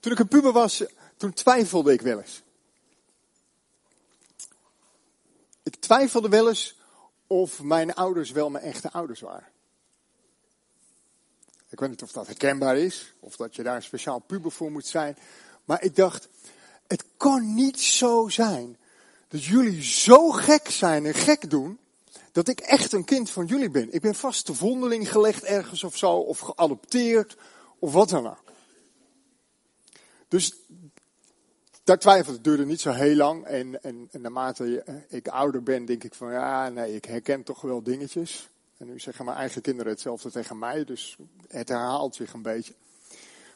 Toen ik een puber was, toen twijfelde ik wel eens. Ik twijfelde wel eens of mijn ouders wel mijn echte ouders waren. Ik weet niet of dat herkenbaar is, of dat je daar een speciaal puber voor moet zijn. Maar ik dacht, het kan niet zo zijn dat jullie zo gek zijn en gek doen, dat ik echt een kind van jullie ben. Ik ben vast de vondeling gelegd ergens of zo, of geadopteerd, of wat dan ook. Dus daar twijfelde het duurde niet zo heel lang. En, en, naarmate ik ouder ben, denk ik van ja, nee, ik herken toch wel dingetjes. En nu zeggen mijn eigen kinderen hetzelfde tegen mij, dus het herhaalt zich een beetje.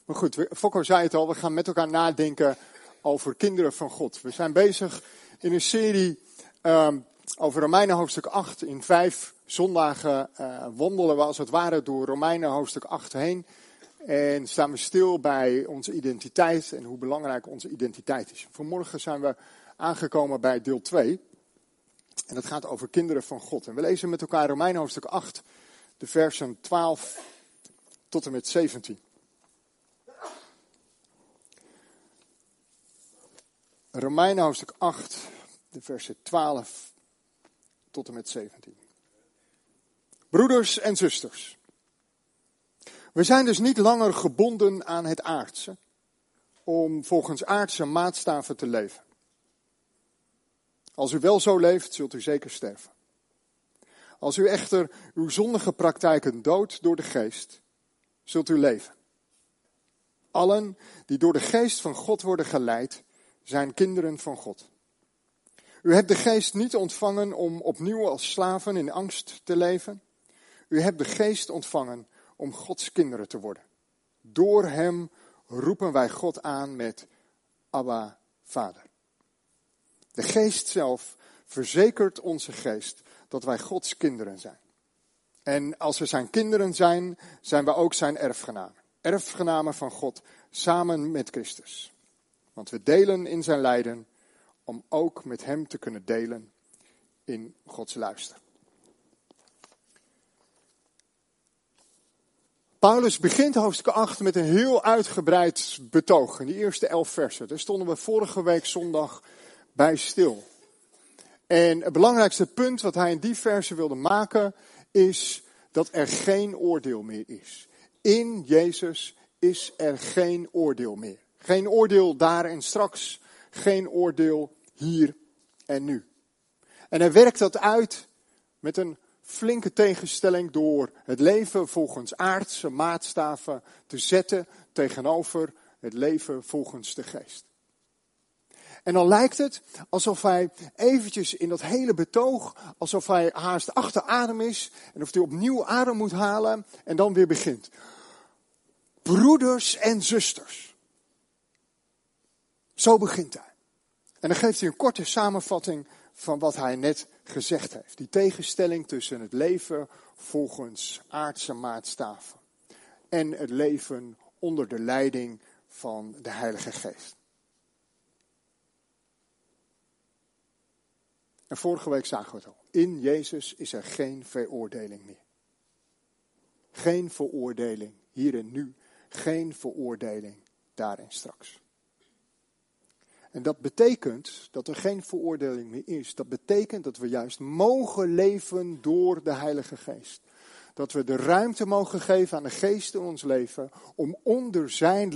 Maar goed, Fokko zei het al, we gaan met elkaar nadenken over kinderen van God. We zijn bezig in een serie um, over Romeinen hoofdstuk 8. In vijf zondagen uh, wandelen we als het ware door Romeinen hoofdstuk 8 heen. En staan we stil bij onze identiteit en hoe belangrijk onze identiteit is. Vanmorgen zijn we aangekomen bij deel 2. En dat gaat over kinderen van God. En we lezen met elkaar Romeinen hoofdstuk 8, de versen 12 tot en met 17. Romeinen hoofdstuk 8, de versen 12 tot en met 17. Broeders en zusters. We zijn dus niet langer gebonden aan het aardse, om volgens aardse maatstaven te leven. Als u wel zo leeft, zult u zeker sterven. Als u echter uw zondige praktijken doodt door de geest, zult u leven. Allen die door de geest van God worden geleid, zijn kinderen van God. U hebt de geest niet ontvangen om opnieuw als slaven in angst te leven. U hebt de geest ontvangen om Gods kinderen te worden. Door hem roepen wij God aan met Abba, Vader. De geest zelf verzekert onze geest dat wij Gods kinderen zijn. En als we zijn kinderen zijn, zijn we ook zijn erfgenamen. Erfgenamen van God samen met Christus. Want we delen in zijn lijden om ook met hem te kunnen delen in Gods luister. Paulus begint hoofdstuk 8 met een heel uitgebreid betoog. In die eerste elf versen. Daar stonden we vorige week zondag bij stil. En het belangrijkste punt wat hij in die versen wilde maken is dat er geen oordeel meer is. In Jezus is er geen oordeel meer. Geen oordeel daar en straks, geen oordeel hier en nu. En hij werkt dat uit met een flinke tegenstelling door het leven volgens aardse maatstaven te zetten tegenover het leven volgens de geest. En dan lijkt het alsof hij eventjes in dat hele betoog, alsof hij haast achter adem is en of hij opnieuw adem moet halen en dan weer begint. Broeders en zusters. Zo begint hij. En dan geeft hij een korte samenvatting van wat hij net gezegd heeft. Die tegenstelling tussen het leven volgens aardse maatstaven en het leven onder de leiding van de Heilige Geest. En vorige week zagen we het al. In Jezus is er geen veroordeling meer. Geen veroordeling hier en nu. Geen veroordeling daar en straks. En dat betekent dat er geen veroordeling meer is. Dat betekent dat we juist mogen leven door de Heilige Geest. Dat we de ruimte mogen geven aan de Geest in ons leven om onder Zijn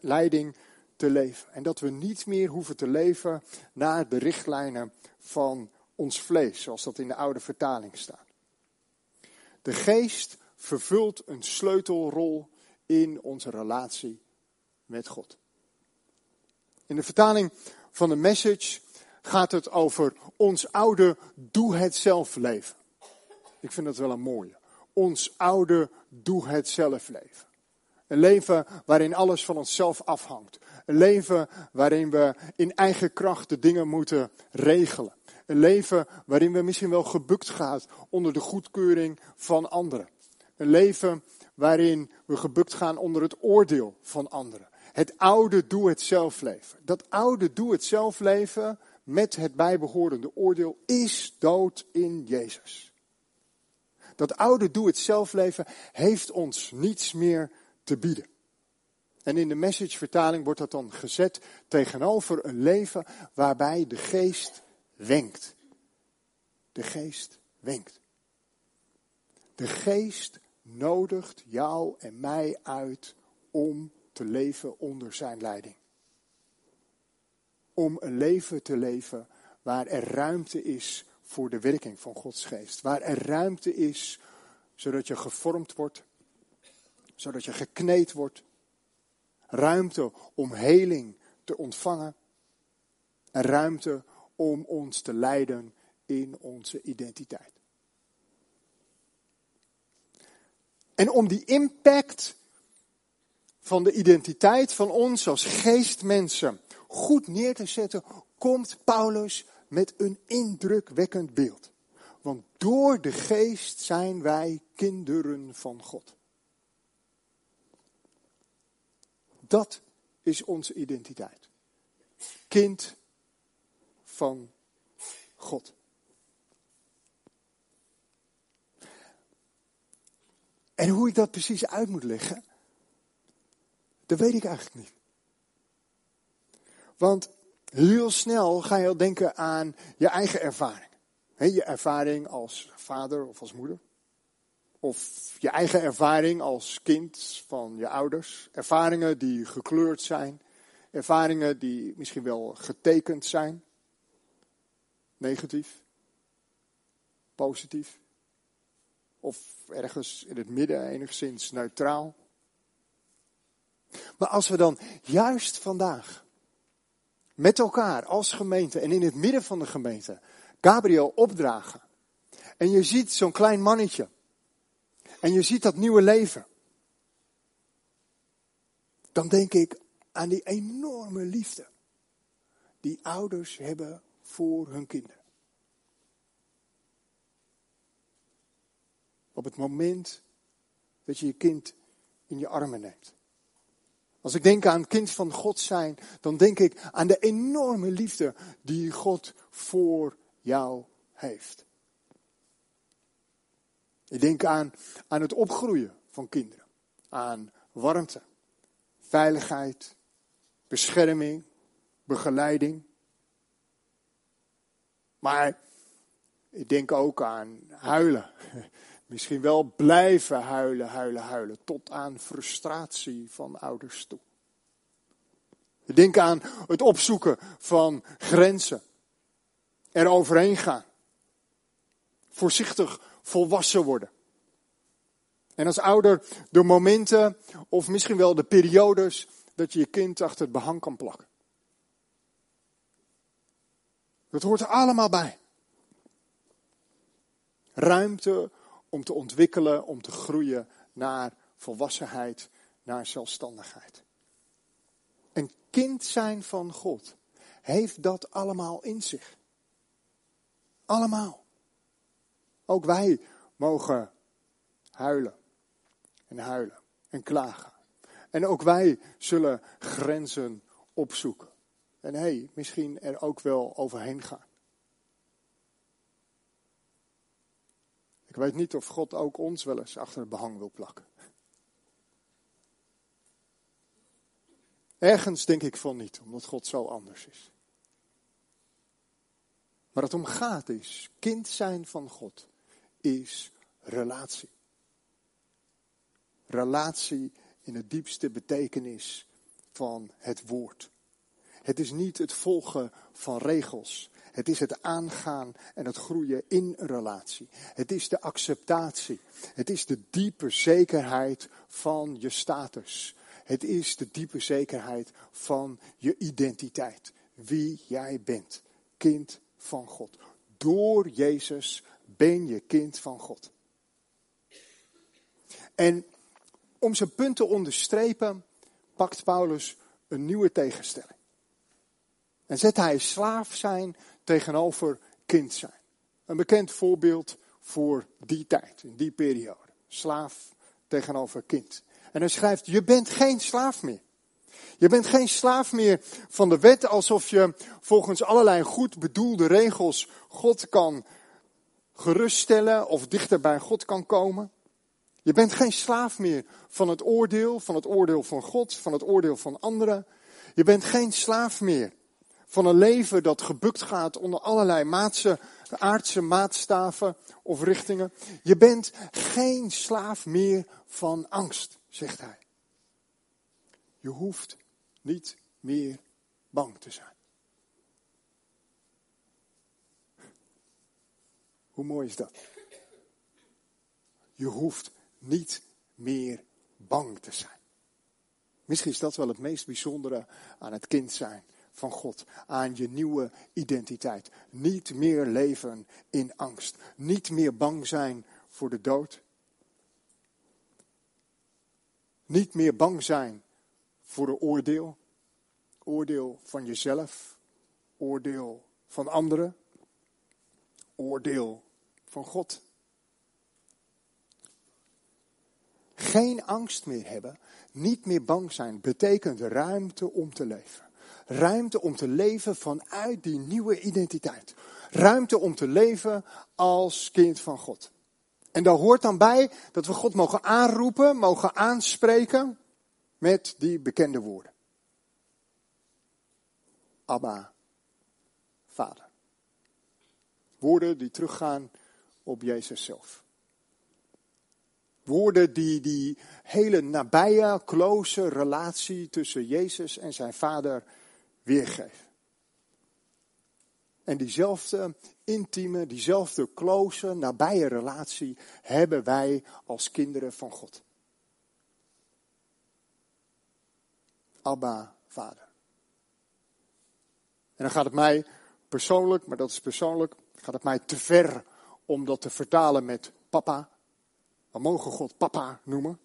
leiding te leven. En dat we niet meer hoeven te leven naar de richtlijnen van ons vlees, zoals dat in de oude vertaling staat. De Geest vervult een sleutelrol in onze relatie met God. In de vertaling van de message gaat het over ons oude doe het zelf leven. Ik vind dat wel een mooie. Ons oude doe het zelf leven. Een leven waarin alles van onszelf afhangt. Een leven waarin we in eigen kracht de dingen moeten regelen. Een leven waarin we misschien wel gebukt gaan onder de goedkeuring van anderen. Een leven waarin we gebukt gaan onder het oordeel van anderen. Het oude doe-het-zelf leven. Dat oude doe-het-zelf leven met het bijbehorende oordeel is dood in Jezus. Dat oude doe-het-zelf leven heeft ons niets meer te bieden. En in de message-vertaling wordt dat dan gezet tegenover een leven waarbij de geest wenkt. De geest wenkt. De geest nodigt jou en mij uit om te leven onder zijn leiding. Om een leven te leven waar er ruimte is voor de werking van Gods geest. Waar er ruimte is zodat je gevormd wordt, zodat je gekneed wordt. Ruimte om heling te ontvangen. En ruimte om ons te leiden in onze identiteit. En om die impact van de identiteit van ons als geestmensen goed neer te zetten, komt Paulus met een indrukwekkend beeld. Want door de geest zijn wij kinderen van God. Dat is onze identiteit. Kind van God. En hoe ik dat precies uit moet leggen, dat weet ik eigenlijk niet. Want heel snel ga je al denken aan je eigen ervaring. je ervaring als vader of als moeder. Of je eigen ervaring als kind van je ouders. Ervaringen die gekleurd zijn. Ervaringen die misschien wel getekend zijn. Negatief. Positief. Of ergens in het midden, enigszins neutraal. Maar als we dan juist vandaag met elkaar als gemeente en in het midden van de gemeente Gabriel opdragen. En je ziet zo'n klein mannetje. En je ziet dat nieuwe leven. Dan denk ik aan die enorme liefde die ouders hebben voor hun kinderen. Op het moment dat je je kind in je armen neemt. Als ik denk aan kind van God zijn, dan denk ik aan de enorme liefde die God voor jou heeft. Ik denk aan, aan het opgroeien van kinderen. Aan warmte, veiligheid, bescherming, begeleiding. Maar ik denk ook aan huilen. Misschien wel blijven huilen, huilen, huilen. Tot aan frustratie van ouders toe. Denk aan het opzoeken van grenzen. Er overheen gaan. Voorzichtig volwassen worden. En als ouder de momenten of misschien wel de periodes dat je je kind achter het behang kan plakken. Dat hoort er allemaal bij. Ruimte om te ontwikkelen, om te groeien naar volwassenheid, naar zelfstandigheid. Een kind zijn van God heeft dat allemaal in zich. Allemaal. Ook wij mogen huilen en huilen en klagen. En ook wij zullen grenzen opzoeken. En hé, hey, misschien er ook wel overheen gaan. Weet niet of God ook ons wel eens achter het behang wil plakken. Ergens denk ik van niet, omdat God zo anders is. Waar het om gaat is, kind zijn van God, is relatie. Relatie in de diepste betekenis van het woord. Het is niet het volgen van regels. Het is het aangaan en het groeien in een relatie. Het is de acceptatie. Het is de diepe zekerheid van je status. Het is de diepe zekerheid van je identiteit. Wie jij bent. Kind van God. Door Jezus ben je kind van God. En om zijn punt te onderstrepen, pakt Paulus een nieuwe tegenstelling. En zet hij slaaf zijn tegenover kind zijn. Een bekend voorbeeld voor die tijd, in die periode. Slaaf tegenover kind. En hij schrijft, je bent geen slaaf meer. Je bent geen slaaf meer van de wet alsof je volgens allerlei goed bedoelde regels God kan geruststellen of dichter bij God kan komen. Je bent geen slaaf meer van het oordeel, van het oordeel van God, van het oordeel van anderen. Je bent geen slaaf meer van een leven dat gebukt gaat onder allerlei maatse, aardse maatstaven of richtingen. Je bent geen slaaf meer van angst, zegt hij. Je hoeft niet meer bang te zijn. Hoe mooi is dat? Je hoeft niet meer bang te zijn. Misschien is dat wel het meest bijzondere aan het kind zijn van God, aan je nieuwe identiteit. Niet meer leven in angst, niet meer bang zijn voor de dood. Niet meer bang zijn voor een oordeel. Oordeel van jezelf, oordeel van anderen, oordeel van God. Geen angst meer hebben, niet meer bang zijn, betekent ruimte om te leven. Ruimte om te leven vanuit die nieuwe identiteit. Ruimte om te leven als kind van God. En daar hoort dan bij dat we God mogen aanroepen, mogen aanspreken met die bekende woorden. Abba, Vader. Woorden die teruggaan op Jezus zelf. Woorden die die hele nabije, close relatie tussen Jezus en zijn vader weergeven. En diezelfde intieme, diezelfde close, nabije relatie hebben wij als kinderen van God. Abba, Vader. En dan gaat het mij persoonlijk, maar dat is persoonlijk, gaat het mij te ver om dat te vertalen met papa. We mogen God papa noemen.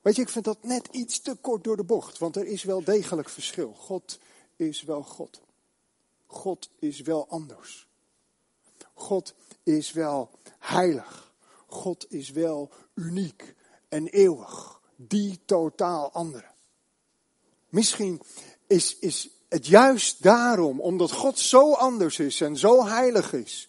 Weet je, ik vind dat net iets te kort door de bocht, want er is wel degelijk verschil. God is wel God. God is wel anders. God is wel heilig. God is wel uniek en eeuwig. Die totaal andere. Misschien is, is het juist daarom, omdat God zo anders is en zo heilig is,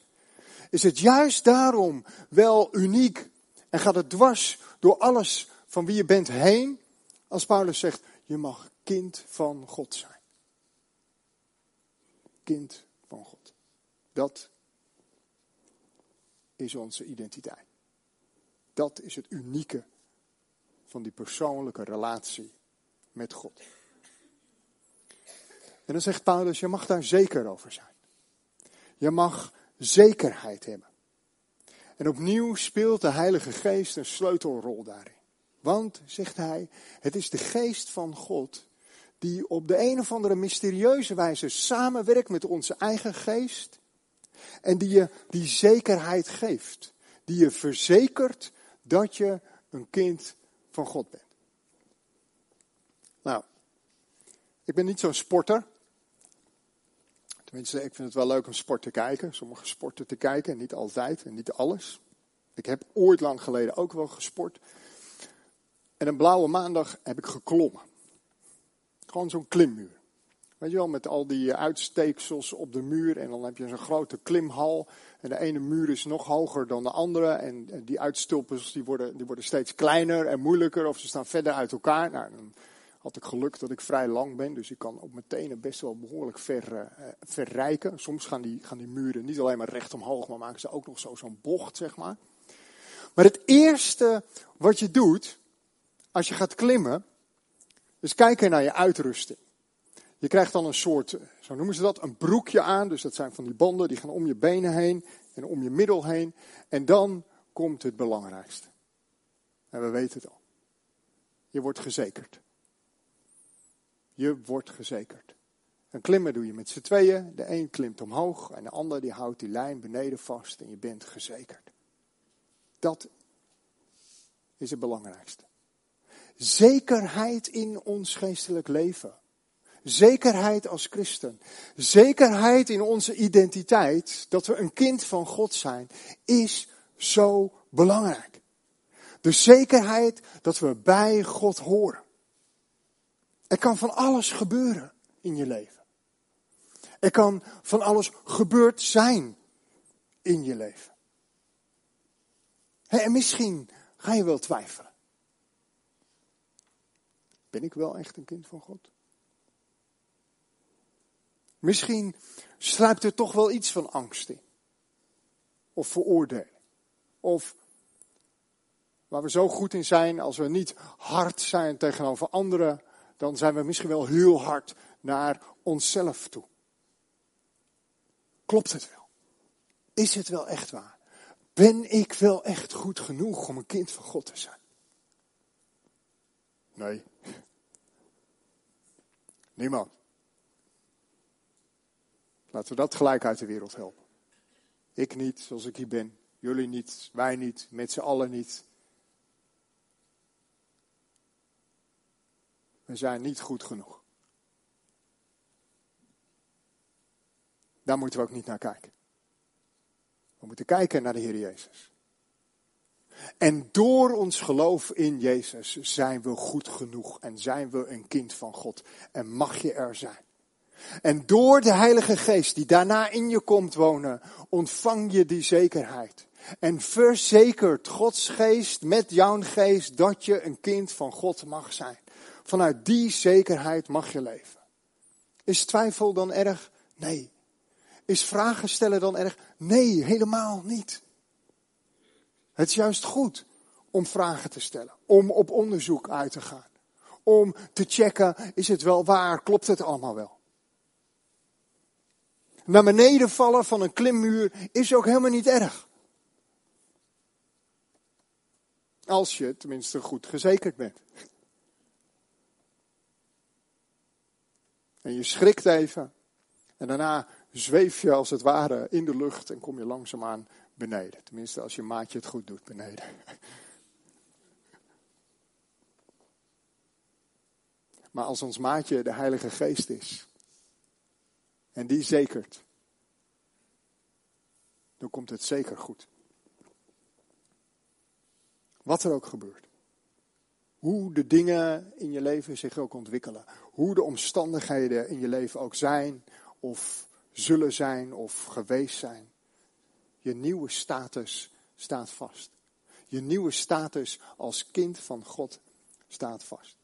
is het juist daarom wel uniek en gaat het dwars door alles van wie je bent heen, als Paulus zegt, je mag kind van God zijn. Kind van God. Dat is onze identiteit. Dat is het unieke van die persoonlijke relatie met God. En dan zegt Paulus, je mag daar zeker over zijn. Je mag zekerheid hebben. En opnieuw speelt de Heilige Geest een sleutelrol daarin. Want, zegt hij, het is de geest van God die op de een of andere mysterieuze wijze samenwerkt met onze eigen geest. En die je die zekerheid geeft. Die je verzekert dat je een kind van God bent. Nou, ik ben niet zo'n sporter. Tenminste, ik vind het wel leuk om sport te kijken. Sommige sporten te kijken, niet altijd en niet alles. Ik heb ooit lang geleden ook wel gesport. En een blauwe maandag heb ik geklommen. Gewoon zo'n klimmuur. Weet je wel, met al die uitsteeksels op de muur. En dan heb je zo'n grote klimhal. En de ene muur is nog hoger dan de andere. En die uitstulpels die worden, die worden steeds kleiner en moeilijker. Of ze staan verder uit elkaar. Nou, dan had ik geluk dat ik vrij lang ben. Dus ik kan op mijn tenen best wel behoorlijk ver, uh, verrijken. Soms gaan die, gaan die muren niet alleen maar recht omhoog. Maar maken ze ook nog zo, zo'n bocht, zeg maar. Maar het eerste wat je doet als je gaat klimmen, is kijken naar je uitrusting. Je krijgt dan een soort, zo noemen ze dat, een broekje aan. Dus dat zijn van die banden, die gaan om je benen heen en om je middel heen. En dan komt het belangrijkste. En we weten het al. Je wordt gezekerd. Je wordt gezekerd. Een klimmen doe je met z'n tweeën. De een klimt omhoog en de ander die houdt die lijn beneden vast en je bent gezekerd. Dat is het belangrijkste. Zekerheid in ons geestelijk leven. Zekerheid als christen. Zekerheid in onze identiteit, dat we een kind van God zijn, is zo belangrijk. De zekerheid dat we bij God horen. Er kan van alles gebeuren in je leven. Er kan van alles gebeurd zijn in je leven. En misschien ga je wel twijfelen. Ben ik wel echt een kind van God? Misschien sluipt er toch wel iets van angst in. Of veroordeling. Of waar we zo goed in zijn, als we niet hard zijn tegenover anderen, dan zijn we misschien wel heel hard naar onszelf toe. Klopt het wel? Is het wel echt waar? Ben ik wel echt goed genoeg om een kind van God te zijn? Nee. Niemand. Laten we dat gelijk uit de wereld helpen. Ik niet, zoals ik hier ben. Jullie niet, wij niet, met z'n allen niet. We zijn niet goed genoeg. Daar moeten we ook niet naar kijken. We moeten kijken naar de Heer Jezus. En door ons geloof in Jezus zijn we goed genoeg en zijn we een kind van God. En mag je er zijn. En door de Heilige Geest die daarna in je komt wonen, ontvang je die zekerheid. En verzekert Gods geest met jouw geest dat je een kind van God mag zijn. Vanuit die zekerheid mag je leven. Is twijfel dan erg? Nee. Is vragen stellen dan erg? Nee, helemaal niet. Het is juist goed om vragen te stellen, om op onderzoek uit te gaan, om te checken, is het wel waar, klopt het allemaal wel? Naar beneden vallen van een klimmuur is ook helemaal niet erg. Als je tenminste goed gezekerd bent. En je schrikt even. En daarna zweef je als het ware in de lucht en kom je langzaamaan beneden. Tenminste, als je maatje het goed doet beneden. Maar als ons maatje de Heilige Geest is, en die zekert, dan komt het zeker goed. Wat er ook gebeurt. Hoe de dingen in je leven zich ook ontwikkelen. Hoe de omstandigheden in je leven ook zijn of zullen zijn of geweest zijn. Je nieuwe status staat vast. Je nieuwe status als kind van God staat vast.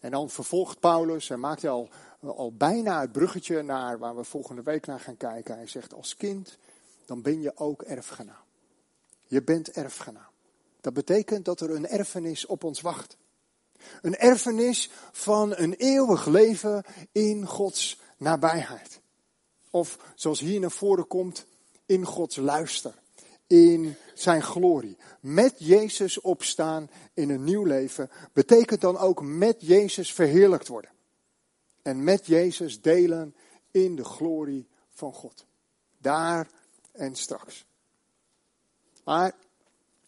En dan vervolgt Paulus en maakt hij al, al bijna het bruggetje naar waar we volgende week naar gaan kijken. Hij zegt als kind, dan ben je ook erfgenaam. Je bent erfgenaam. Dat betekent dat er een erfenis op ons wacht. Een erfenis van een eeuwig leven in Gods nabijheid. Of zoals hier naar voren komt, in Gods luister. In zijn glorie. Met Jezus opstaan in een nieuw leven betekent dan ook met Jezus verheerlijkt worden. En met Jezus delen in de glorie van God. Daar en straks. Maar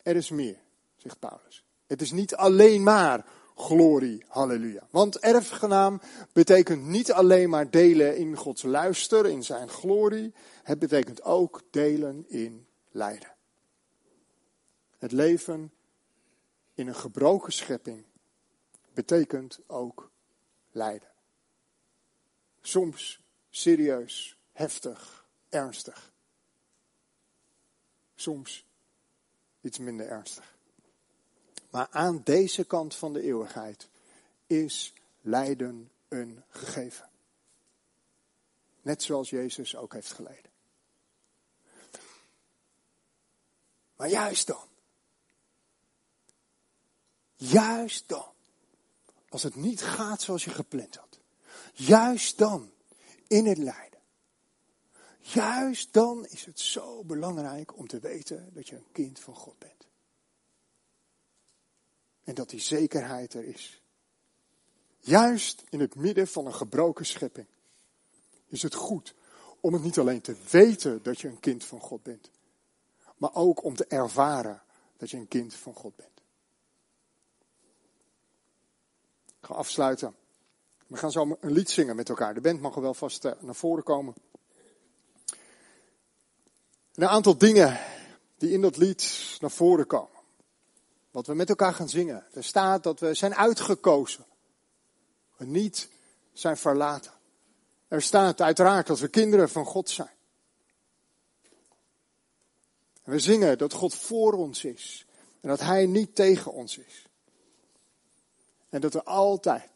er is meer, zegt Paulus. Het is niet alleen maar glorie, halleluja. Want erfgenaam betekent niet alleen maar delen in Gods luister, in zijn glorie. Het betekent ook delen in lijden. Het leven in een gebroken schepping betekent ook lijden. Soms serieus, heftig, ernstig. Soms iets minder ernstig. Maar aan deze kant van de eeuwigheid is lijden een gegeven. Net zoals Jezus ook heeft geleden. Maar juist dan. Juist dan. Als het niet gaat zoals je gepland had. Juist dan. In het lijden. Juist dan is het zo belangrijk om te weten dat je een kind van God bent. En dat die zekerheid er is. Juist in het midden van een gebroken schepping is het goed om het niet alleen te weten dat je een kind van God bent, maar ook om te ervaren dat je een kind van God bent. Ik ga afsluiten. We gaan zo een lied zingen met elkaar. De band mag er wel vast eh, naar voren komen. Een aantal dingen die in dat lied naar voren komen. Wat we met elkaar gaan zingen. Er staat dat we zijn uitgekozen. We niet zijn verlaten. Er staat uiteraard dat we kinderen van God zijn. We zingen dat God voor ons is. En dat Hij niet tegen ons is. En dat er altijd,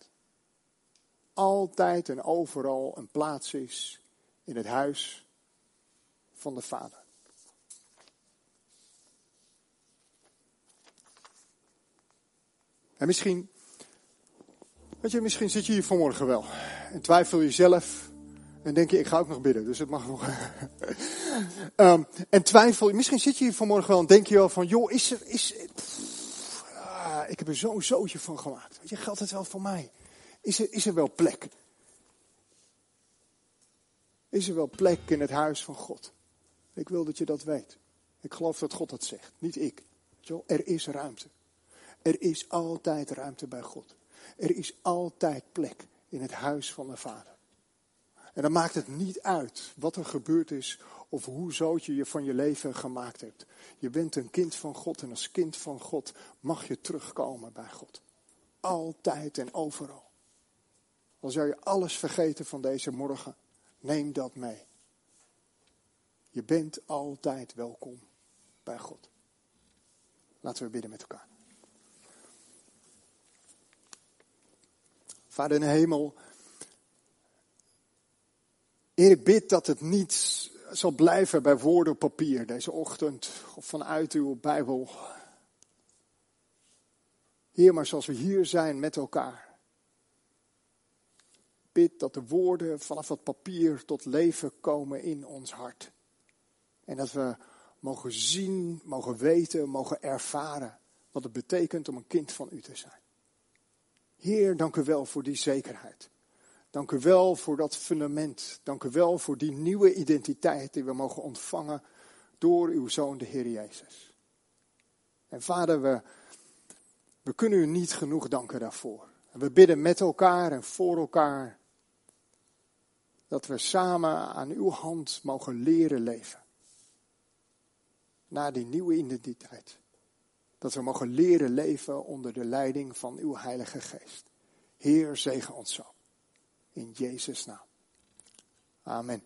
altijd en overal een plaats is in het huis van de Vader. En misschien, weet je, misschien zit je hier vanmorgen wel en twijfel je zelf en denk je, ik ga ook nog bidden, dus het mag nog. um, en twijfel, misschien zit je hier vanmorgen wel en denk je wel van, joh, is er, is, ah, ik heb er zo'n zootje van gemaakt. Weet je, geldt het wel voor mij? Is er, is er wel plek? Is er wel plek in het huis van God? Ik wil dat je dat weet. Ik geloof dat God dat zegt, niet ik. Er is ruimte. Er is altijd ruimte bij God. Er is altijd plek in het huis van de Vader. En dan maakt het niet uit wat er gebeurd is of hoe zout je je van je leven gemaakt hebt. Je bent een kind van God en als kind van God mag je terugkomen bij God. Altijd en overal. Al zou je alles vergeten van deze morgen, neem dat mee. Je bent altijd welkom bij God. Laten we bidden met elkaar. Vader in de hemel, Heer, ik bid dat het niet zal blijven bij woorden op papier deze ochtend of vanuit uw Bijbel. Heer, maar zoals we hier zijn met elkaar. Bid dat de woorden vanaf het papier tot leven komen in ons hart. En dat we mogen zien, mogen weten, mogen ervaren wat het betekent om een kind van u te zijn. Heer, dank u wel voor die zekerheid. Dank u wel voor dat fundament. Dank u wel voor die nieuwe identiteit die we mogen ontvangen door uw Zoon, de Heer Jezus. En Vader, we, we kunnen u niet genoeg danken daarvoor. We bidden met elkaar en voor elkaar dat we samen aan uw hand mogen leren leven. Naar die nieuwe identiteit. Dat we mogen leren leven onder de leiding van uw Heilige Geest. Heer, zegen ons zo. In Jezus' naam. Amen.